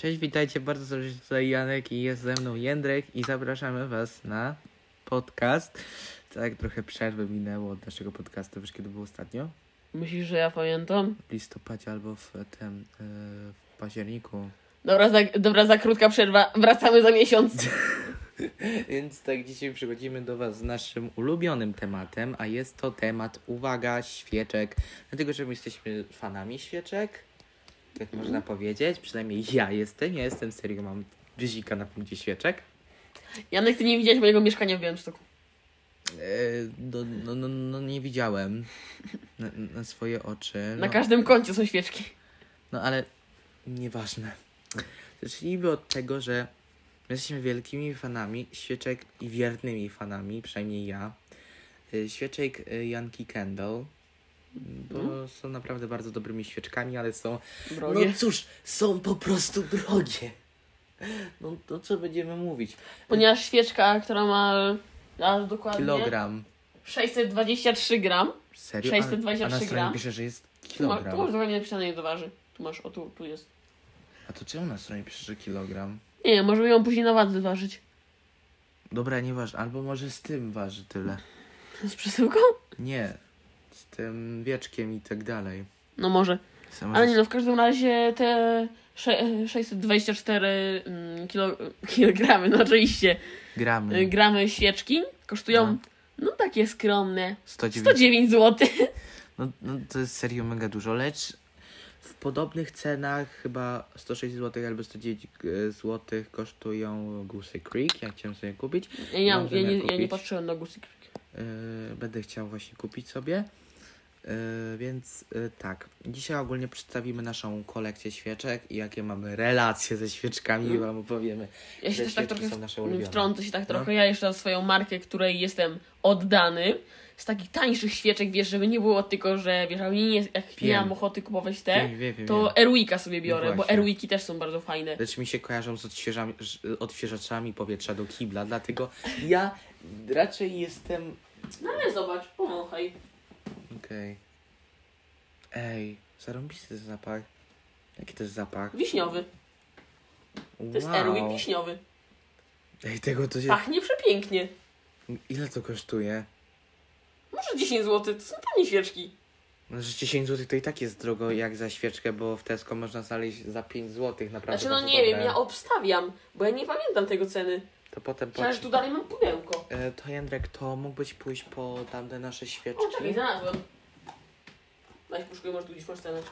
Cześć, witajcie bardzo serdecznie, tutaj Janek i jest ze mną Jędrek i zapraszamy was na podcast. Tak, trochę przerwy minęło od naszego podcastu, wiesz kiedy było ostatnio? Myślisz, że ja pamiętam? W listopadzie albo w tym, yy, w październiku. Dobra za, dobra, za krótka przerwa. Wracamy za miesiąc. Więc tak, dzisiaj przychodzimy do was z naszym ulubionym tematem, a jest to temat, uwaga, świeczek. Dlatego, że my jesteśmy fanami świeczek, tak można powiedzieć, przynajmniej ja jestem, ja jestem serio, mam bzika na punkcie świeczek. Janek, ty nie widziałeś mojego mieszkania w Białymstoku. E, no, no, no, no nie widziałem na, na swoje oczy. Na No, każdym kącie są świeczki. no ale nieważne. Zacznijmy od tego, że my jesteśmy wielkimi fanami świeczek i wiernymi fanami, przynajmniej ja. e, Świeczek e, Yankee Bo są naprawdę bardzo dobrymi świeczkami, ale są. Drogie. No cóż, są po prostu drogie. No to co będziemy mówić? Ponieważ świeczka, która ma aż dokładnie Kilogram. 623 gram. Serio? 623 a, a na gram. pisze, że jest Tu, ma, kilogram. tu masz dokładnie napisane ile waży. Tu masz, o tu, tu jest. A to czemu na stronie pisze, że kilogram? Nie możemy ją później na wadze ważyć. Dobra, nieważne. Albo może z tym waży tyle. Z przesyłką? Nie. Z tym wieczkiem i tak dalej. No może. Samo, Ale nie no, w każdym razie te sze- 624 mm, kilo, kilogramy, no oczywiście, y, Gramy. gramy świeczki kosztują No. no takie skromne 109. 109 zł. No, no to jest serio mega dużo, lecz w podobnych cenach chyba 106 zł albo 109 zł kosztują Goose Creek. Ja chciałem sobie kupić. Ja nie, Mam mam, ja, zamiar nie, ja nie kupić. patrzyłem na Gusy Creek. Yy, będę chciał właśnie kupić sobie. Yy, więc yy, tak, dzisiaj ogólnie przedstawimy naszą kolekcję świeczek i jakie mamy relacje ze świeczkami i wam opowiemy. Ja się też tak trochę wtrącę się tak No. trochę. Ja jeszcze na swoją markę, której jestem oddany. Z takich tańszych świeczek, wiesz, żeby nie było tylko, że wiesz, ale nie, jak nie Wiem. mam ochoty kupować te, Wiem, wiem, wiem, to wiem. Airwicka sobie biorę, No bo. Airwiki też są bardzo fajne. Lecz mi się kojarzą z odświeżaczami powietrza do kibla, dlatego ja raczej jestem... No ale zobacz, pomachaj. Okej. Ej, zarąbisty zapach. Jaki to jest zapach? Wiśniowy. To jest Airwick wiśniowy. Ej, tego to się... Pachnie przepięknie. Ile to kosztuje? Może 10 zł, to są tanie świeczki. No, że 10 zł to i tak jest drogo jak za świeczkę, bo w Tesco można znaleźć za 5 zł, naprawdę Znaczy no bardzo nie dobre. wiem, ja obstawiam, bo ja nie pamiętam tego ceny. To potem po... tu dalej mam pudełko. e, To Jędrek, to mógłbyś pójść po tamte nasze O, świeczki? czekaj, znalazłem. Daj, poszukuję, może tu gdzieś masz cenę.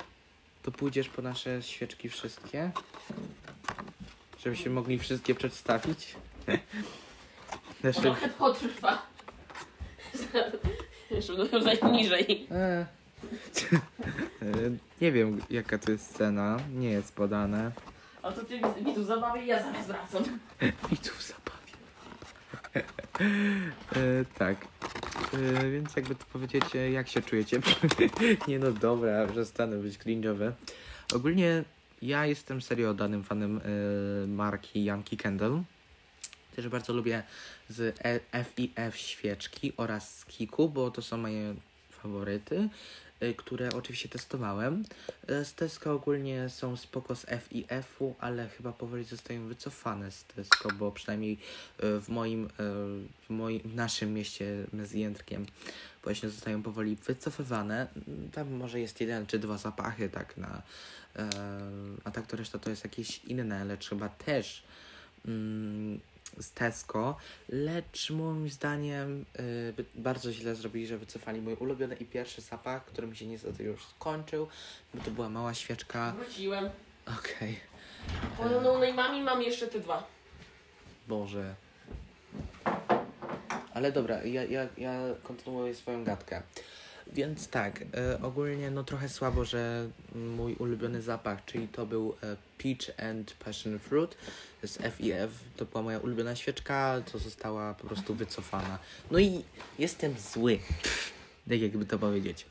To pójdziesz po nasze świeczki wszystkie? Żebyśmy mogli wszystkie przedstawić? Nasze... Trochę potrwa. Jeszcze będą zajść niżej. E. E, Nie wiem jaka to jest cena, nie jest podane. A to ty widzów zabawię ja zaraz wracam. Widzów zabawi. e, tak. E, więc jakby to powiedzieć, e, jak się czujecie? nie no dobra, przestanę być cringe'owy. Ogólnie ja jestem serio oddanym fanem e, marki Yankee Candle. Też bardzo lubię z E- FIF świeczki oraz z Kiku, bo to są moje faworyty, y, które oczywiście testowałem. Z Tesco ogólnie są spoko z FIF-u, ale chyba powoli zostają wycofane z Tesco, bo przynajmniej e, w moim, w moim, w naszym mieście z Jędrkiem właśnie zostają powoli wycofywane. Tam może jest jeden czy dwa zapachy, tak na. A tak to reszta to jest jakieś inne, lecz chyba też mm, z Tesco, lecz moim zdaniem y, bardzo źle zrobili, że wycofali mój ulubiony i pierwszy zapach, który mi się niestety już skończył, bo to była mała świeczka. Wróciłem. Okej, Po no name'ami mam jeszcze te dwa. Boże. Ale dobra, ja, ja, ja kontynuuję swoją gadkę. Więc tak, e, ogólnie no trochę słabo, że mój ulubiony zapach, czyli to był e, Peach and Passion Fruit z FIF, to była moja ulubiona świeczka, to została po prostu wycofana. No i jestem zły, tak jakby to powiedzieć.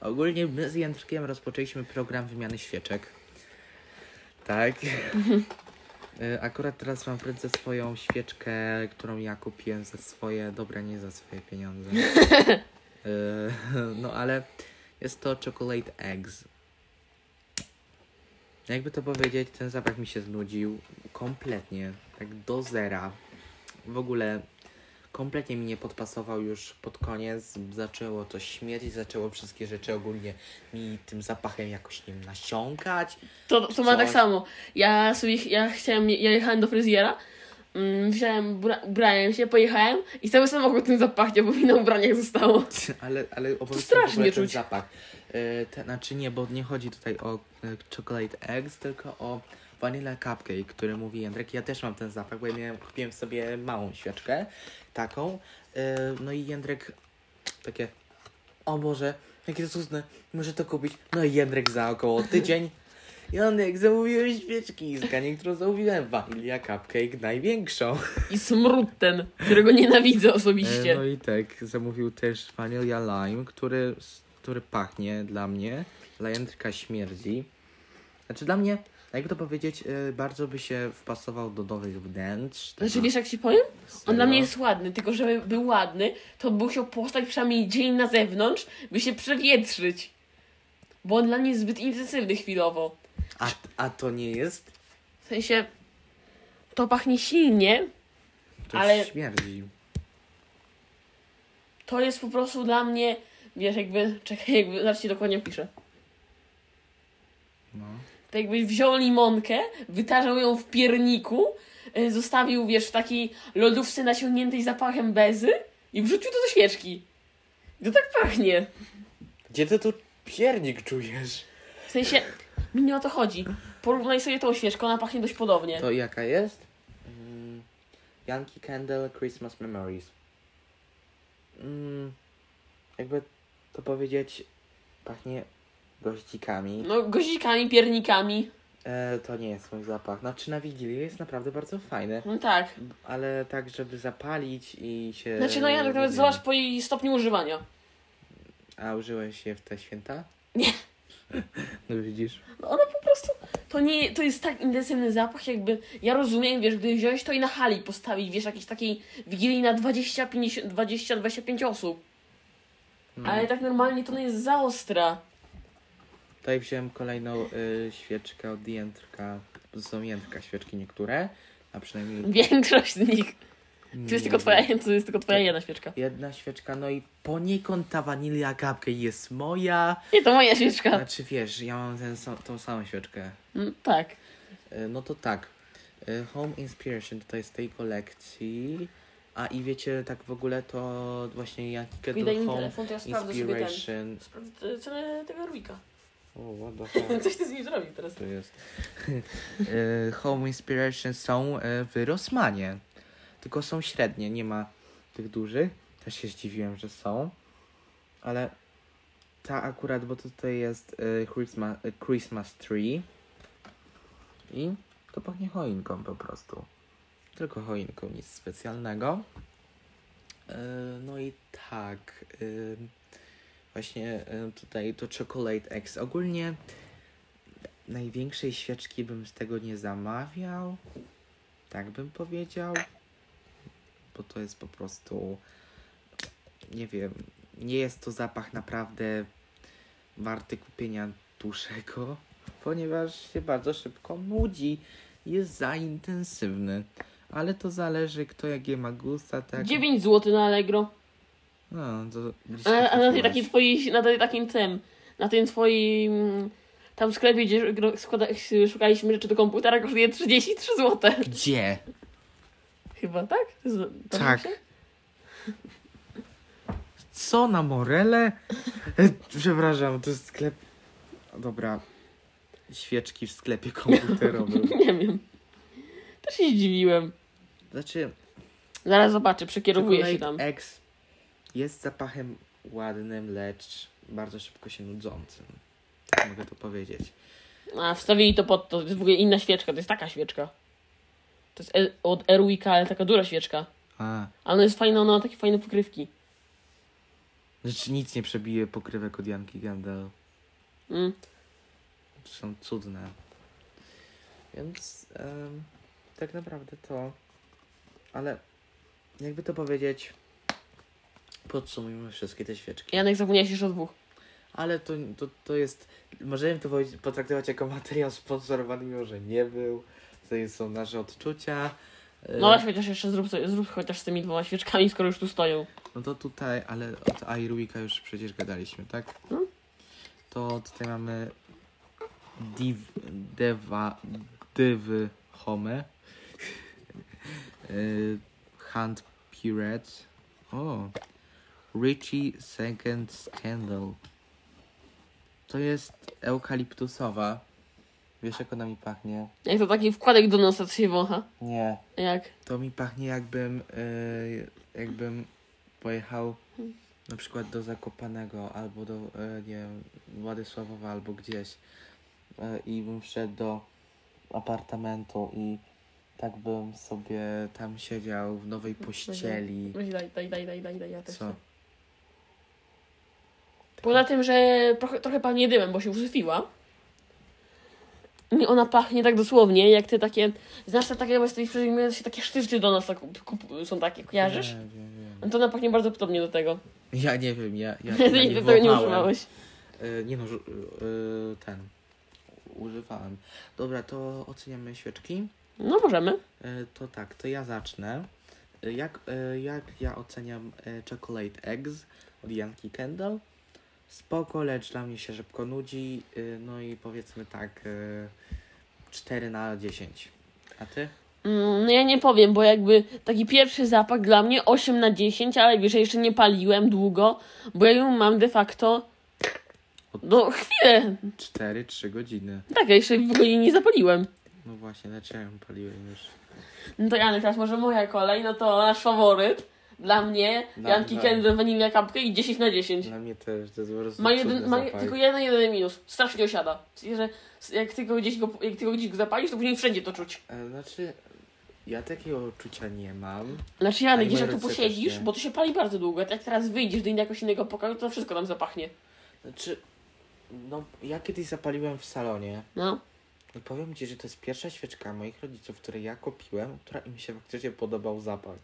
Ogólnie my z Jędrkiem rozpoczęliśmy program wymiany świeczek. Tak. E, Akurat teraz mam ręce swoją świeczkę, którą ja kupiłem za swoje, dobra, nie za swoje pieniądze. E, No ale jest to Chocolate Eggs. Jakby to powiedzieć, ten zapach mi się znudził kompletnie, tak do zera. W ogóle kompletnie mi nie podpasował już pod koniec. Zaczęło to śmierdzić, zaczęło wszystkie rzeczy ogólnie mi tym zapachem jakoś wiem, nasiąkać. To, to ma tak samo. Ja sobie, ja chciałem, ja jechałem do fryzjera, wziąłem, bra, ubrałem się, pojechałem i cały samochód tym zapachnie, bo mi na ubraniach zostało. Ale, ale strasznie czuć. zapach. E, te, znaczy nie, bo nie chodzi tutaj o e, chocolate eggs, tylko o vanilla cupcake, który mówi Jędrek. Ja też mam ten zapach, bo ja miałem, kupiłem sobie małą świeczkę, taką. E, no i Jędrek takie, o Boże, jakie to cudne, muszę to kupić. No i Jędrek za około tydzień. Janek, zamówiłem świeczki z Ganie, którą zamówiłem. Vanilla cupcake największą. I smród ten, którego nienawidzę osobiście. E, No i tak, zamówił też Vanilla Lime, który, który pachnie dla mnie. Dla Jędrka śmierdzi. Znaczy dla mnie, jakby to powiedzieć, e, bardzo by się wpasował do nowych wnętrz. Znaczy, tego- wiesz jak ci powiem? On dla mnie jest ładny, tylko żeby był ładny, to by musiał postać przynajmniej dzień na zewnątrz, by się przewietrzyć. Bo on dla mnie jest zbyt intensywny chwilowo. A, a to nie jest? W sensie, to pachnie silnie, To Ale- śmierdzi. to jest po prostu dla mnie, wiesz, jakby, czekaj, jakby, zaraz ci dokładnie piszę. No. Tak jakby wziął limonkę, wytarzał ją w pierniku, y, zostawił, wiesz, w takiej lodówce nasiągniętej zapachem bezy i wrzucił to do świeczki. I to tak pachnie. Gdzie ty tu piernik czujesz? W sensie, mi nie o to chodzi. Porównaj sobie tą świeczkę, ona pachnie dość podobnie. To jaka jest? Mm, Yankee Candle Christmas Memories. Mm, jakby to powiedzieć, pachnie goździkami. No, gozikami, piernikami. E, to nie jest mój zapach. Znaczy na Wigilię jest naprawdę bardzo fajny. No tak. Ale tak, żeby zapalić i się... Znaczy, no ja tak nawet zobacz po jej stopniu używania. A użyłeś je w te święta? Nie. No widzisz? No ona po prostu, to nie, to jest tak intensywny zapach, jakby, ja rozumiem, wiesz, gdy wziąć to i na hali postawić, wiesz, jakiejś takiej wigilii na 20, 50, 20, 25 osób. No. Ale tak normalnie to nie jest za ostra. Tutaj wziąłem kolejną y, świeczkę od Jędrka. To są Jędrka świeczki niektóre. A przynajmniej... Większość z nich. To jest tylko twoja, jest tylko twoja jedna świeczka. Jedna świeczka, no i poniekąd ta wanilia cupcake jest moja. Nie, to moja świeczka. Znaczy wiesz, ja mam ten, tą samą świeczkę. Mm, tak. E, No to tak. E, Home Inspiration to jest tej kolekcji. A i wiecie, tak w ogóle to właśnie Yankee Daj Candle mi Home telefon, to ja sprawdzę sobie ten. Inspiration. Sprawdzę cenę tego Rubika. O, what the fuck. Coś ty z nim zrobił teraz. to jest. E, Home Inspiration są w Rossmanie. Tylko są średnie, nie ma tych dużych. Też się zdziwiłem, że są. Ale ta akurat, bo tutaj jest e, Christmas, e, Christmas Tree. I to pachnie choinką po prostu. Tylko choinką, nic specjalnego. E, No i tak. e, Właśnie e, tutaj to Chocolate X. Ogólnie największej świeczki bym z tego nie zamawiał. Tak bym powiedział. Bo to jest po prostu. Nie wiem. Nie jest to zapach naprawdę warty kupienia dłuższego, ponieważ się bardzo szybko nudzi. Jest za intensywny. Ale to zależy, kto jakie ma gusta, tak. 9 zł na Allegro. No, to A, a na tej takiej twojej, na tej takim tym, na tym twoim tam sklepie, gdzie składa, szukaliśmy rzeczy do komputera, kosztuje 33 zł. Gdzie? Chyba, tak? Tak. się? Co na Morele? Przepraszam, to jest sklep. Dobra. Świeczki w sklepie komputerowym. Nie wiem. Też się zdziwiłem. Znaczy, Zaraz zobaczę, przekierowuję się tam. X jest zapachem ładnym, lecz bardzo szybko się nudzącym. Tak mogę to powiedzieć. A, wstawili to pod to. To jest w ogóle inna świeczka, to jest taka świeczka. To jest El- od Erwika, ale taka duża świeczka. A, Ale ona jest fajna, ona ma takie fajne pokrywki. znaczy nic nie przebije pokrywek od Janki Gandel. Mm. Są cudne. Więc em, tak naprawdę to. Ale jakby to powiedzieć, podsumujmy wszystkie te świeczki. Janek zapomniałeś jeszcze o dwóch. ale to, to, to jest, możemy to powiedzieć- potraktować jako materiał sponsorowany, mimo że nie był. To są nasze odczucia. E, No weź chociaż jeszcze zrób, zrób chociaż z tymi dwoma świeczkami, skoro już tu stoją. No to tutaj, ale od Airwika już przecież gadaliśmy, tak? No. To tutaj mamy Div, Deva, Dywy Home, y, Hand Pirate, o, Richie Second Scandal. To jest eukaliptusowa. Wiesz jak ona mi pachnie? Jak to taki wkładek do nosa, co się wącha. Nie. Jak? To mi pachnie jakbym, y, jakbym pojechał na przykład do Zakopanego albo do, e, nie wiem, Władysławowa albo gdzieś e, i bym wszedł do apartamentu i tak bym sobie tam siedział w nowej pościeli. Weź daj, daj, daj, daj, daj, daj, ja też Co? chcę. Poza tym, że trochę, trochę pachnie dymem, bo się usyfiła. I ona pachnie tak dosłownie, jak te takie... Znasz te takie, z tej się takie sztywcy do nas kup, są takie, kojarzysz? Nie, wiem. No to ona pachnie bardzo podobnie do tego. Ja nie wiem, ja, ja, ja nie tego nie używałeś. E, nie no, e, ten, używałem. Dobra, to oceniamy świeczki. No możemy. E, To tak, to ja zacznę. Jak, jak ja oceniam Chocolate Eggs od Yankee Candle? Spoko, lecz dla mnie się szybko nudzi. e, No i powiedzmy tak, e, 4 na 10. A ty? Mm, No ja nie powiem, bo jakby taki pierwszy zapach dla mnie 8 na 10, ale wiesz, ja jeszcze nie paliłem długo, bo ja ją mam de facto no chwilę. 4-3 godziny. Tak, ja jeszcze w ogóle nie zapaliłem. No właśnie, lecz ja ją paliłem już. No to Janek, teraz może moja kolej, no to nasz faworyt. Dla mnie Dla- Janki Candle Vanilla Cupcake i 10 na 10. Dla mnie też, to jest po prostu Ma, jeden, ma zapach. tylko jeden, jeden minus. Strasznie osiada. W sensie, że jak tylko gdzieś go, jak tylko gdzieś go zapalisz, to później wszędzie to czuć. E, Znaczy, ja takiego uczucia nie mam. Znaczy A Janek, i gdzieś jak tu posiedzisz, bo to się pali bardzo długo, jak teraz wyjdziesz do jakiegoś innego pokoju, to wszystko tam zapachnie. Znaczy, no ja kiedyś zapaliłem w salonie. No. I powiem Ci, że to jest pierwsza świeczka moich rodziców, której ja kupiłem, która im się faktycznie podobał zapach.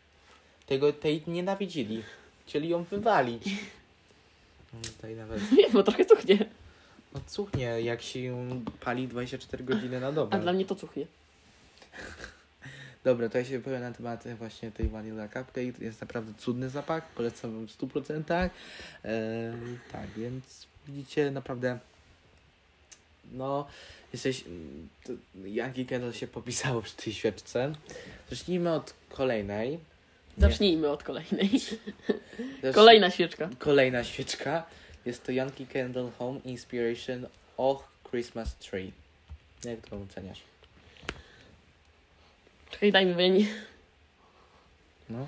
Tego, tej nienawidzili. Chcieli ją wywalić. No, Tutaj nawet Nie, bo trochę cuchnie. no, cuchnie, jak się ją pali 24 godziny na dobę. A dla mnie to cuchnie. Dobra, to ja się wypowiem na temat właśnie tej Vanilla Cupcake. Jest naprawdę cudny zapach, polecam wam w 100%. Eee, tak, więc widzicie, naprawdę no, jesteś... Yankee Candle się popisało przy tej świeczce. Zacznijmy od kolejnej. Zacznijmy od kolejnej. Kolejna świeczka. Kolejna świeczka. Jest to Yankee Candle Home Inspiration Och Christmas Tree. Jak to oceniasz? Czekaj, daj mi, nie... No.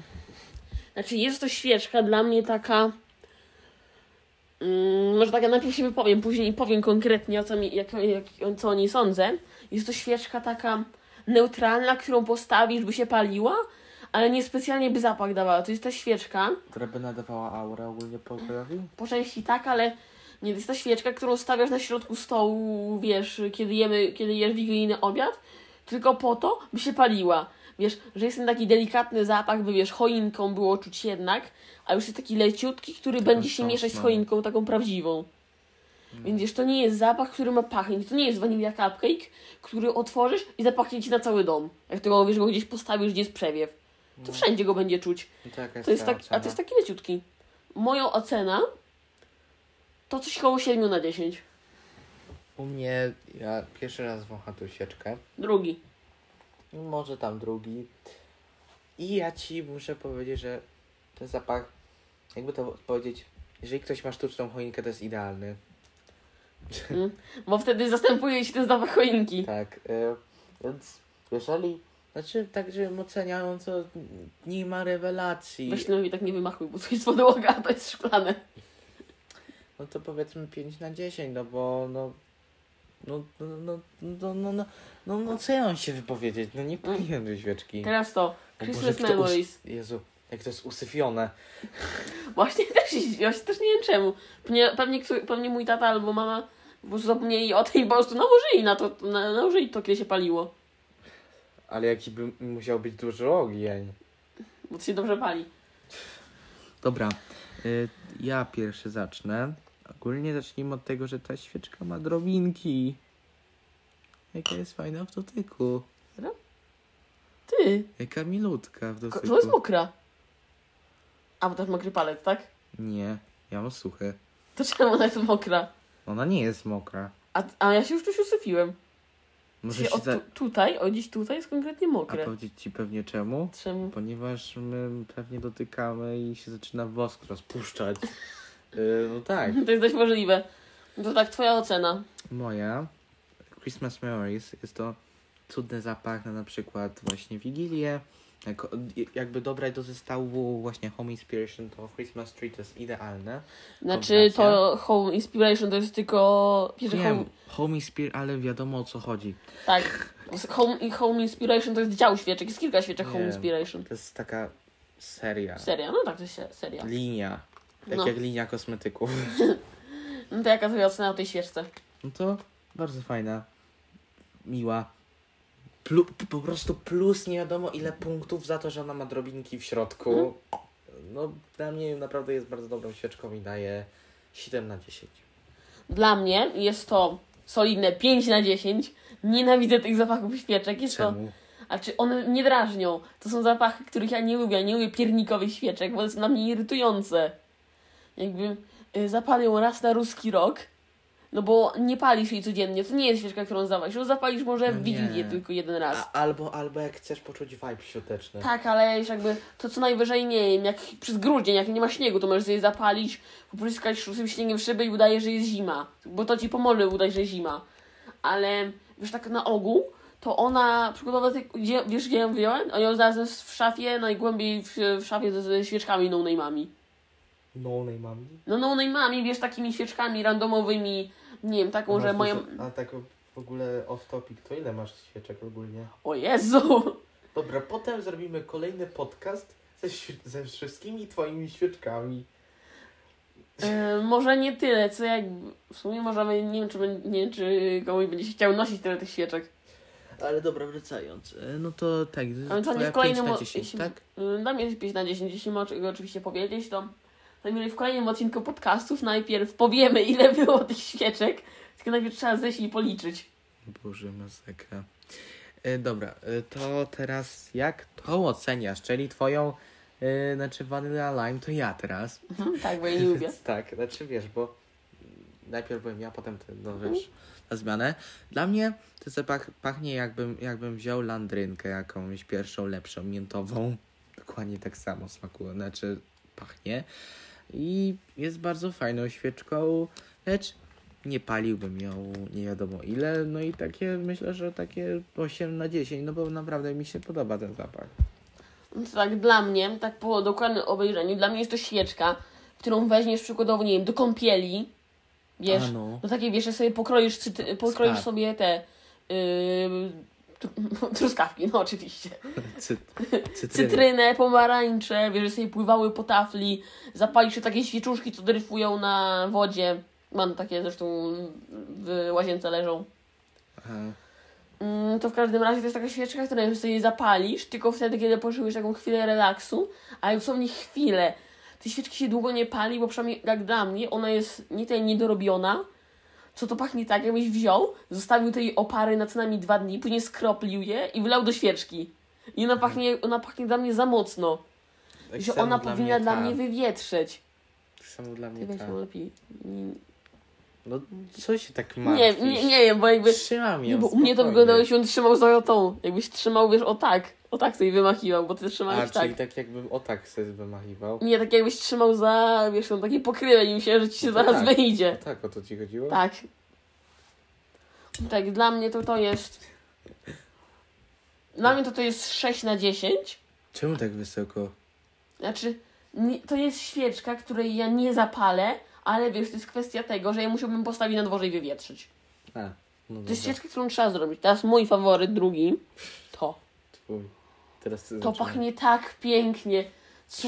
Znaczy, jest to świeczka dla mnie taka... Mm, może tak, ja najpierw się wypowiem, później powiem konkretnie, o co, mi, jak, jak, co o niej sądzę. Jest to świeczka taka neutralna, którą postawisz, by się paliła, ale nie specjalnie by zapach dawała. To jest ta świeczka, Która by nadawała aurę ogólnie pokojowi? po części tak, ale nie, to jest ta świeczka, którą stawiasz na środku stołu, wiesz, kiedy jemy, kiedy jesz wigilijny obiad, tylko po to, by się paliła. Wiesz, że jest ten taki delikatny zapach, by wiesz, choinką było czuć jednak, a już jest taki leciutki, który będzie się mieszać z choinką taką prawdziwą. Więc wiesz, to nie jest zapach, który ma pachnieć. To nie jest vanilla cupcake, który otworzysz i zapachnie ci na cały dom. Jak tego wiesz, go gdzieś postawisz, gdzie jest przewiew. To wszędzie go będzie czuć. No jest To jest tak, a to jest taki leciutki. Moją ocena to coś koło 7 na 10. U mnie, ja pierwszy raz wącham tą świeczkę. Drugi. Może tam drugi. I ja ci muszę powiedzieć, że ten zapach, jakby to powiedzieć, jeżeli ktoś ma sztuczną choinkę, to jest idealny. Mm. Bo wtedy zastępuje się ten zapach choinki. Tak, y, więc jeżeli, znaczy tak, żebym oceniająco, nie ma rewelacji. Weź no i tak nie wymachuj, bo to jest podłoga, a to jest szklane. No to powiedzmy 5 na 10, no bo no. No, no, no, no, no, no, no, no co ja mam się wypowiedzieć? No nie paliłem tej świeczki. Teraz to. Boże, Christmas to Memories. Us... Jezu, jak to jest usyfione. Właśnie też, właśnie też nie wiem czemu. Pewnie, pewnie, pewnie mój tata albo mama po prostu zapomnieli o i po prostu nałożyli na to, na, nałożyli to, kiedy się paliło. Ale jaki by musiał być duży ogień. Bo to się dobrze pali. Dobra, y, ja pierwszy zacznę. Ogólnie zacznijmy od tego, że ta świeczka ma drobinki. Jaka jest fajna w dotyku. Ty, Jaka milutka w ko- dotyku. to jest mokra. A, bo to jest mokry palec, tak? Nie, ja mam suchy. To czemu ona jest mokra? Ona nie jest mokra. A, a ja się już tu usypiłem. Może się za... tu, tutaj, o gdzieś tutaj jest konkretnie A mokre. powiedzieć ci pewnie czemu? Czemu? Ponieważ my pewnie dotykamy i się zaczyna wosk rozpuszczać. Yy, no tak. To jest dość możliwe. To tak, twoja ocena. Moja Christmas Memories jest to cudny zapach na na przykład właśnie Wigilię. Jako, jakby dobrać do zestawu właśnie Home Inspiration, to Christmas Tree to jest idealne. Znaczy, to Home Inspiration to jest tylko... Pierwsze home, Wiem, Home Inspiration, ale wiadomo o co chodzi. tak. Home, home Inspiration to jest dział świeczek. Jest kilka świeczek Home Wiem. Inspiration. To jest taka seria, Seria? No tak, to jest se- seria. linia. Tak No. jak linia kosmetyków. No to jaka twoja ocena o tej świeczce? No to bardzo fajna, miła. Plu, po prostu plus nie wiadomo ile punktów za to, że ona ma drobinki w środku. No dla mnie naprawdę jest bardzo dobrą świeczką i daje 7 na 10. Dla mnie jest to solidne 5 na 10. Nienawidzę tych zapachów świeczek. Jest to Czemu? A czy one mnie drażnią? To są zapachy, których ja nie lubię. Ja nie lubię piernikowych świeczek, bo one są dla mnie irytujące. Jakby y, zapalił raz na ruski rok, no bo nie palisz jej codziennie. To nie jest świeczka, którą zapalisz. Ją zapalisz może No w. Wigilię tylko jeden raz. A, albo, albo jak chcesz poczuć vibe świąteczny. Tak, ale już jakby to co najwyżej nie wiem, jak przez grudzień, jak nie ma śniegu, to możesz sobie zapalić, popryskać tym śniegiem w szybę i udaje, że jest zima. Bo to ci pomoże udać, że zima. Ale wiesz, tak na ogół, to ona, przykładowo, gdzie, wiesz gdzie ją wziąłem? A ją znalazłem w szafie, najgłębiej w, w szafie ze, ze świeczkami no name'ami. No mami. No no name'ami, wiesz, takimi świeczkami randomowymi, nie wiem, taką, że moją... A tak w ogóle off topic, to ile masz świeczek ogólnie? O Jezu! Dobra, potem zrobimy kolejny podcast ze, ze wszystkimi twoimi świeczkami. E, może nie tyle, co jak. W sumie możemy. Nie wiem, czy, nie wiem, czy komuś będzie się chciał nosić tyle tych świeczek. Ale dobra, wracając. e, No to tak, Ale to nie twoja w kolejnym 5 na o- 10, jeśli- tak? Y, mnie jest 5 na 10, jeśli oczywiście powiedzieć, to najmniej w kolejnym odcinku podcastów najpierw powiemy, ile było tych świeczek. Tylko najpierw trzeba zejść i policzyć. Boże, masakra. E, dobra, e, to teraz jak to oceniasz? Czyli twoją, e, znaczy Vanilla Lime to ja teraz. Mhm, tak, bo ja nie lubię. Tak, znaczy wiesz, bo najpierw byłem ja, potem ty, no wiesz, na zmianę. Dla mnie to zapach pachnie jakbym, jakbym wziął landrynkę jakąś pierwszą, lepszą, miętową. Dokładnie tak samo smakuje, znaczy pachnie. I jest bardzo fajną świeczką, lecz nie paliłbym ją nie wiadomo ile. No i takie, myślę, że takie 8 na 10, no bo naprawdę mi się podoba ten zapach. No tak, dla mnie, tak po dokładnym obejrzeniu, dla mnie jest to świeczka, którą weźmiesz przykładowo, nie wiem, do kąpieli. Wiesz, A no. no takie wiesz, że sobie pokroisz, pokroisz Skarb. sobie te yy, truskawki, no oczywiście. Cy. Cytrynę, pomarańcze, wiesz, że sobie pływały po tafli, zapalisz takie świeczuszki, co dryfują na wodzie. Mam takie zresztą w łazience leżą. Aha. Mm, to w każdym razie to jest taka świeczka, którą sobie zapalisz, tylko wtedy, kiedy potrzebujesz taką chwilę relaksu, ale dosłownie chwilę. Tej świeczki się długo nie pali, bo przynajmniej jak dla mnie ona jest nie tyle niedorobiona, co to pachnie tak, jakbyś wziął, zostawił tej opary na co najmniej dwa dni, później skroplił je i wlał do świeczki. I ona pachnie, ona pachnie dla mnie za mocno. Tak że ona dla powinna dla ta. mnie wywietrzeć. Tak samo dla Ty mnie weź ta. ją lepiej. Nie, No co się tak nie, martwisz? nie, nie wiem, bo jakby... Trzymam ją Nie, bo u mnie to wyglądało, jakbyś on trzymał za tą. Jakbyś trzymał, wiesz, o tak. O tak sobie wymachiwał, bo ty A, trzymałeś tak. czyli tak jakbym o tak sobie wymachiwał. Nie, tak jakbyś trzymał za, wiesz, on takie pokrywę i myślałem, że ci się No zaraz tak. wyjdzie. No tak, o to ci chodziło? Tak. Tak, dla mnie to to jest... Dla mnie to to jest 6 na 10. Czemu tak wysoko? Znaczy, nie, to jest świeczka, której ja nie zapalę, ale wiesz, to jest kwestia tego, że ja musiałbym postawić na dworze i wywietrzyć. A, no To jest świeczka, którą trzeba zrobić. Teraz mój faworyt, drugi, to. twój. Teraz To pachnie tak pięknie, Czekaj,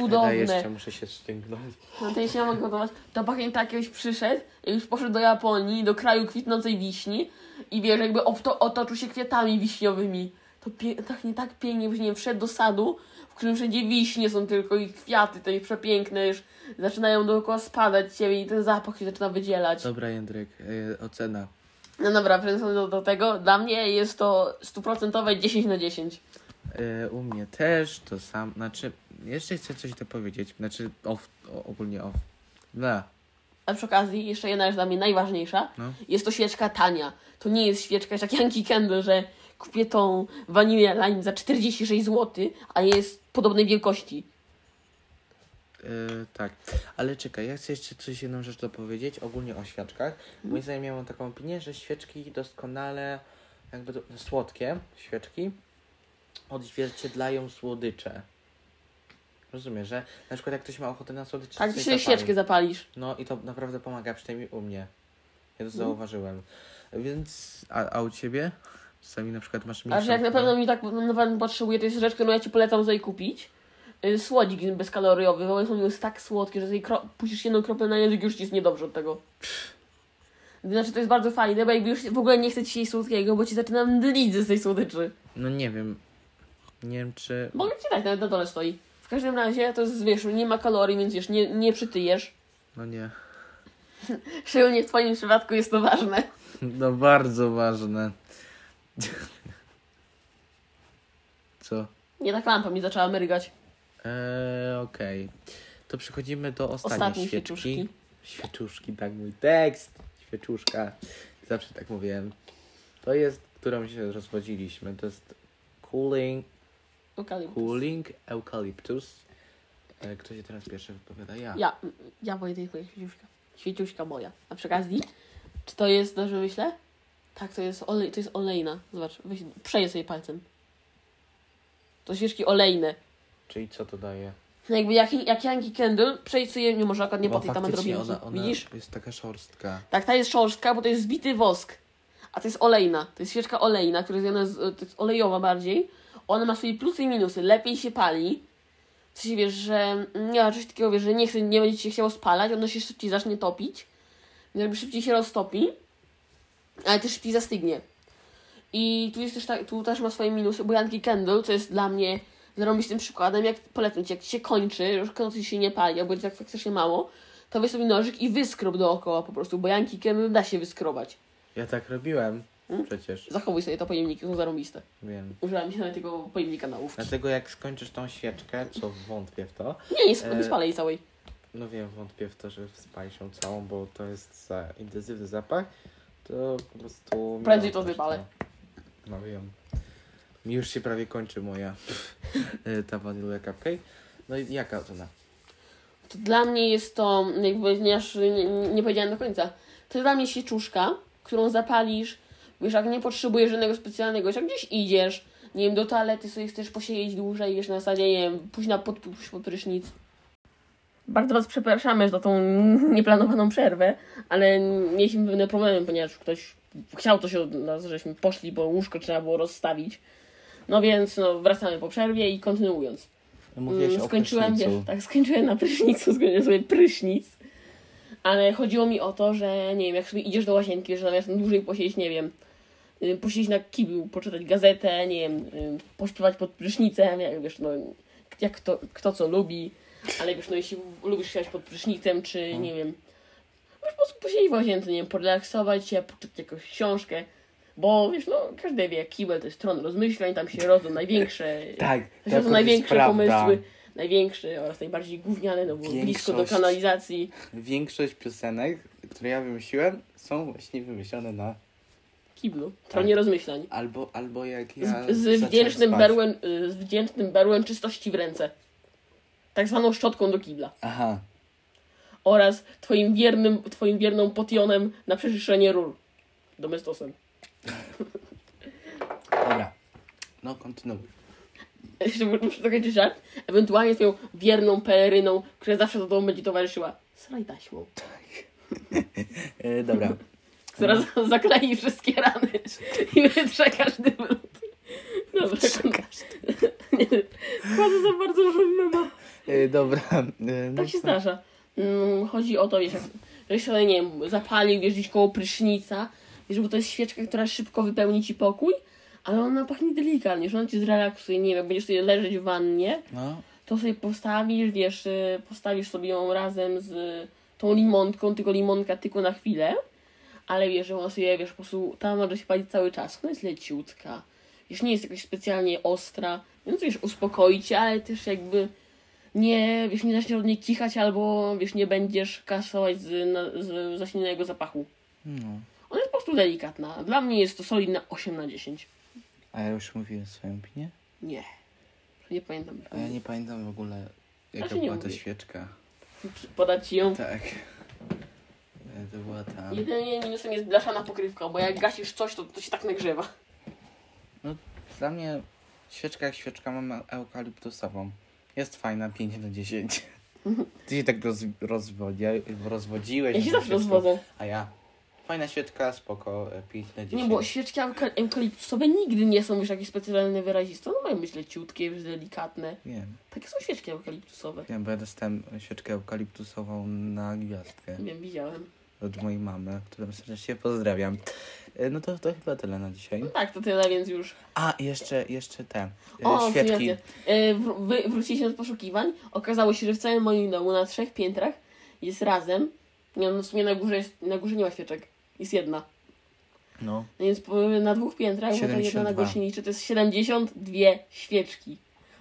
cudowne. jeszcze muszę się sztyngnąć. No to jeśli ja mogę gotować, to pachnie tak, jakbyś przyszedł, jakbyś poszedł do Japonii, do kraju kwitnącej wiśni i wiesz, jakby obto, otoczył się kwiatami wiśniowymi. to pie- tak tak pięknie, byś nie wiem, wszedł do sadu, w którym wszędzie wiśnie są tylko i kwiaty te przepiękne już zaczynają dookoła spadać ciebie i ten zapach się zaczyna wydzielać. Dobra, Jędrek, e, ocena. No dobra, wracając do, do tego, dla mnie jest to stuprocentowe 10 na 10. E, u mnie też to sam, znaczy, jeszcze chcę coś dopowiedzieć, znaczy off, ogólnie off. No, A przy okazji, jeszcze jedna rzecz dla mnie najważniejsza, No. jest to świeczka tania. To nie jest świeczka jak Yankee Candle, że kupię tą Vanilla Lime za 46 zł, a jest podobnej wielkości. e, tak. Ale czekaj, ja chcę jeszcze coś, jedną rzecz dopowiedzieć, ogólnie o świeczkach. Moim zdaniem mam taką opinię, że świeczki doskonale, jakby to, słodkie świeczki, odzwierciedlają słodycze. Rozumiesz, że na przykład jak ktoś ma ochotę na słodycze, Tak, ty zapali. świeczkę zapalisz. No i to naprawdę pomaga, przynajmniej u mnie. Ja to Mhm. zauważyłem. Więc, a, a u ciebie? Czasami na przykład masz A mniejszą... że jak na pewno mi tak na pewno potrzebuję, to jest rzecz, którą ja ci polecam sobie kupić. Y, Słodzik bezkaloriowy, bo one są jest tak słodkie, że sobie kro- puścisz jedną kroplę na język, już ci jest niedobrze od tego. Znaczy to jest bardzo fajne, bo jakby już w ogóle nie chcę ci jej słodkiego, bo ci zaczynam mdlić z tej słodyczy. No nie wiem. Nie wiem, czy... Mogę ci dać, nawet na dole stoi. W każdym razie to jest, wiesz, nie ma kalorii, więc wiesz, nie, nie przytyjesz. No nie. Szczególnie w twoim przypadku jest to ważne. No bardzo ważne. Co? Nie tak lampa mi zaczęła mrygać. Eee, okej. To przechodzimy do ostatniej Ostatniej świeczki. świeczuszki. Świeczuszki, tak mój tekst. Świeczuszka. Zawsze tak mówiłem. To jest, którą się rozwodziliśmy. To jest Cooling, Eukaliptus. cooling Eucalyptus. E, Kto się teraz pierwszy wypowiada? Ja. Ja, ja Wojtek, świeciuszka. Świeciuszka moja. A przy okazji, czy to jest, dobrze myślę? Tak, to jest, olej, to jest olejna. Zobacz, weź, przejedź sobie palcem. To świeczki olejne. Czyli co to daje? No jakby jak, jak Yankee Candle, przejdź sobie, nie może akurat nie po tej tam faktycznie odrobinki. ona, ona Widzisz? jest taka szorstka. Tak, ta jest szorstka, bo to jest zbity wosk. A to jest olejna. To jest świeczka olejna, która jest, ona to jest olejowa bardziej. Ona ma swoje plusy i minusy. Lepiej się pali. W sensie wiesz, że nie ma czegoś takiego, wiesz, że nie, chce, nie będzie się chciało spalać, ono się szybciej zacznie topić. Jakby szybciej się roztopi, ale też szybciej zastygnie. I tu jest też tak, tu też ma swoje minusy, bo Yankee Candle, co jest dla mnie zarobistym przykładem, jak polecam ci, jak się kończy, już kończy się nie pali, albo jest tak faktycznie mało, to weź sobie nożyk i wyskrob dookoła po prostu, bo Yankee Candle da się wyskrobać. Ja tak robiłem. Hmm? Przecież. Zachowuj sobie to pojemniki, są zarobiste. Wiem. Użyłam się nawet tego pojemnika na łówki. Dlatego jak skończysz tą świeczkę, co wątpię w to, Nie, nie, sp- nie E, spalę jej całej. no wiem, wątpię w to, że spalisz ją całą, bo to jest za intensywny zapach, to po prostu... Prędzej to wypalę. No wiem. Mi już się prawie kończy moja e, ta vanilla cupcake. No i jaka ocena? To dla mnie jest to, jakby nie, nie, powiedziałam do końca, to jest dla mnie świeczuszka, którą zapalisz, wiesz, jak nie potrzebujesz żadnego specjalnego, jak gdzieś idziesz, nie wiem, do toalety sobie chcesz posiedzieć dłużej, wiesz, na zasadzie, nie wiem, pójść na pod, pójść pod prysznic. Bardzo Was przepraszamy za tą nieplanowaną przerwę, ale mieliśmy pewne problemy, ponieważ ktoś chciał coś od nas, żeśmy poszli, bo łóżko trzeba było rozstawić. No więc no, wracamy po przerwie i kontynuując. Mówiłeś Mm, o skończyłem, wiesz, tak, skończyłem na prysznicu, skończyłem sobie prysznic. Ale chodziło mi o to, że nie wiem, jak sobie idziesz do łazienki, wiesz, zamiast dłużej posiedzieć, nie wiem, posiedzieć na kiblu, poczytać gazetę, nie wiem, y, pośpiewać pod prysznicem, jak wiesz, no, jak kto, kto co lubi, ale wiesz, no jeśli lubisz siedzieć pod prysznicem, czy No. nie wiem, możesz po prostu posiedzieć w łazience, nie wiem, porelaksować się, poczytać jakąś książkę, bo wiesz, no, każdy wie, kibel to jest tron rozmyślań, tam się rodzą największe Tak, to to są największe prawda. pomysły, największe oraz najbardziej gówniane, no bo blisko do Większość- kanalizacji. Większość piosenek, które ja wymyśliłem, są właśnie wymyślone na Kiblu, tronie rozmyślań. albo, albo jak ja Z, z, wdzięcznym spać. berłem, y, z wdzięcznym berłem czystości w ręce. Tak zwaną szczotką do kibla. Aha, Oraz twoim wiernym, twoim wierną potionem na przeczyszczenie rur. Domestosem. dobra. No, kontynuuj. Jeszcze muszę dokończyć żart. Ewentualnie twoją wierną peleryną, która zawsze za tobą będzie towarzyszyła. Sraj taśmą. E, dobra. Która z- zaklei wszystkie rany i wytrze każdy brud. Dobra, Wchodzę za bardzo dużo mema. E, dobra. No Tak się zdarza. Mm, Chodzi o to, wiesz, jak, sobie, nie wiem, zapalił, wiesz, gdzieś koło prysznica, wiesz, bo to jest świeczka, która szybko wypełni ci pokój, Ale ona pachnie delikatnie, że ona cię zrelaksuje. Nie wiem, jak będziesz sobie leżeć w wannie, No, to sobie postawisz, wiesz, y, postawisz sobie ją razem z tą limonką, tylko limonka tylko na chwilę, ale wiesz, że ona sobie, wiesz, po prostu tam może się palić cały czas. Ona jest leciutka, wiesz, nie jest jakoś specjalnie ostra, więc wiesz, uspokoicie, ale też jakby nie, wiesz, nie zaczniesz od niej kichać albo, wiesz, nie będziesz kasować z, na, z zasilnego zapachu. no. Ona jest po prostu delikatna. Dla mnie jest to solidne 8 na 10. A ja już mówiłem swoją opinię? Nie. Nie pamiętam. A ja nie pamiętam w ogóle, jaka Znaczy była ta mówisz. świeczka. Podać ci ją. Tak. E, To była ta... Jedynie minusem jest blaszana pokrywka, bo jak gasisz coś, to, to się tak nagrzewa. Dla mnie świeczka jak świeczka mam eukaliptusową. Jest fajna, 5 na 10. Ty się tak roz, rozwodzi, rozwodziłeś. Ja się zawsze rozwodzę. A ja? Fajna świeczka, spoko, e, 5 na 10. Nie, bo świeczki euka- eukaliptusowe nigdy nie są już jakieś specjalne wyraziste. No mają być leciutkie, już delikatne. Wiem, Takie są świeczki eukaliptusowe. wiem, bo ja dostałem świeczkę eukaliptusową na gwiazdkę Wiem, widziałem. Od mojej mamy, którą serdecznie pozdrawiam. E, No to, to chyba tyle na dzisiaj. No tak, to tyle, więc już. A, jeszcze, jeszcze te e, O, świeczki. E, wr- wy, wróciliśmy do poszukiwań. Okazało się, że w całym moim domu na trzech piętrach jest razem. Nie, no w sumie na górze, jest, na górze nie ma świeczek. Jest jedna. No, No więc na dwóch piętrach, bo to jedna na 72. głośniczy, to jest 72 świeczki.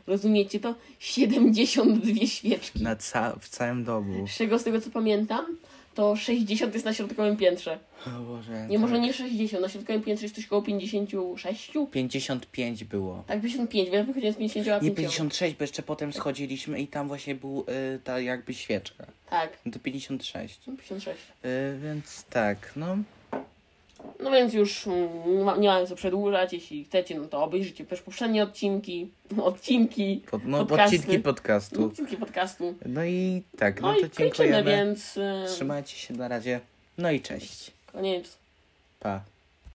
Rozumiecie to? 72 świeczki. na ca- w całym domu. Z czego z tego co pamiętam, to 60 jest na środkowym piętrze. O Boże. Nie, tak. może nie 60, na środkowym piętrze jest coś koło 56. 55 było. Tak, 55, więc wychodziłem z 55. Nie 56, bo jeszcze potem schodziliśmy i tam właśnie był y, ta jakby świeczka. Tak, No to 56. 56. Y, więc tak, no. No więc już mm, nie ma- nie mam co przedłużać. Jeśli chcecie, no to obejrzyjcie też poprzednie odcinki. Odcinki. Pod, no Podcasty. odcinki podcastu. Odcinki podcastu. No i tak, No, no, i to kończymy, dziękujemy. więc. Trzymajcie się na razie. No i cześć. Koniec. Pa.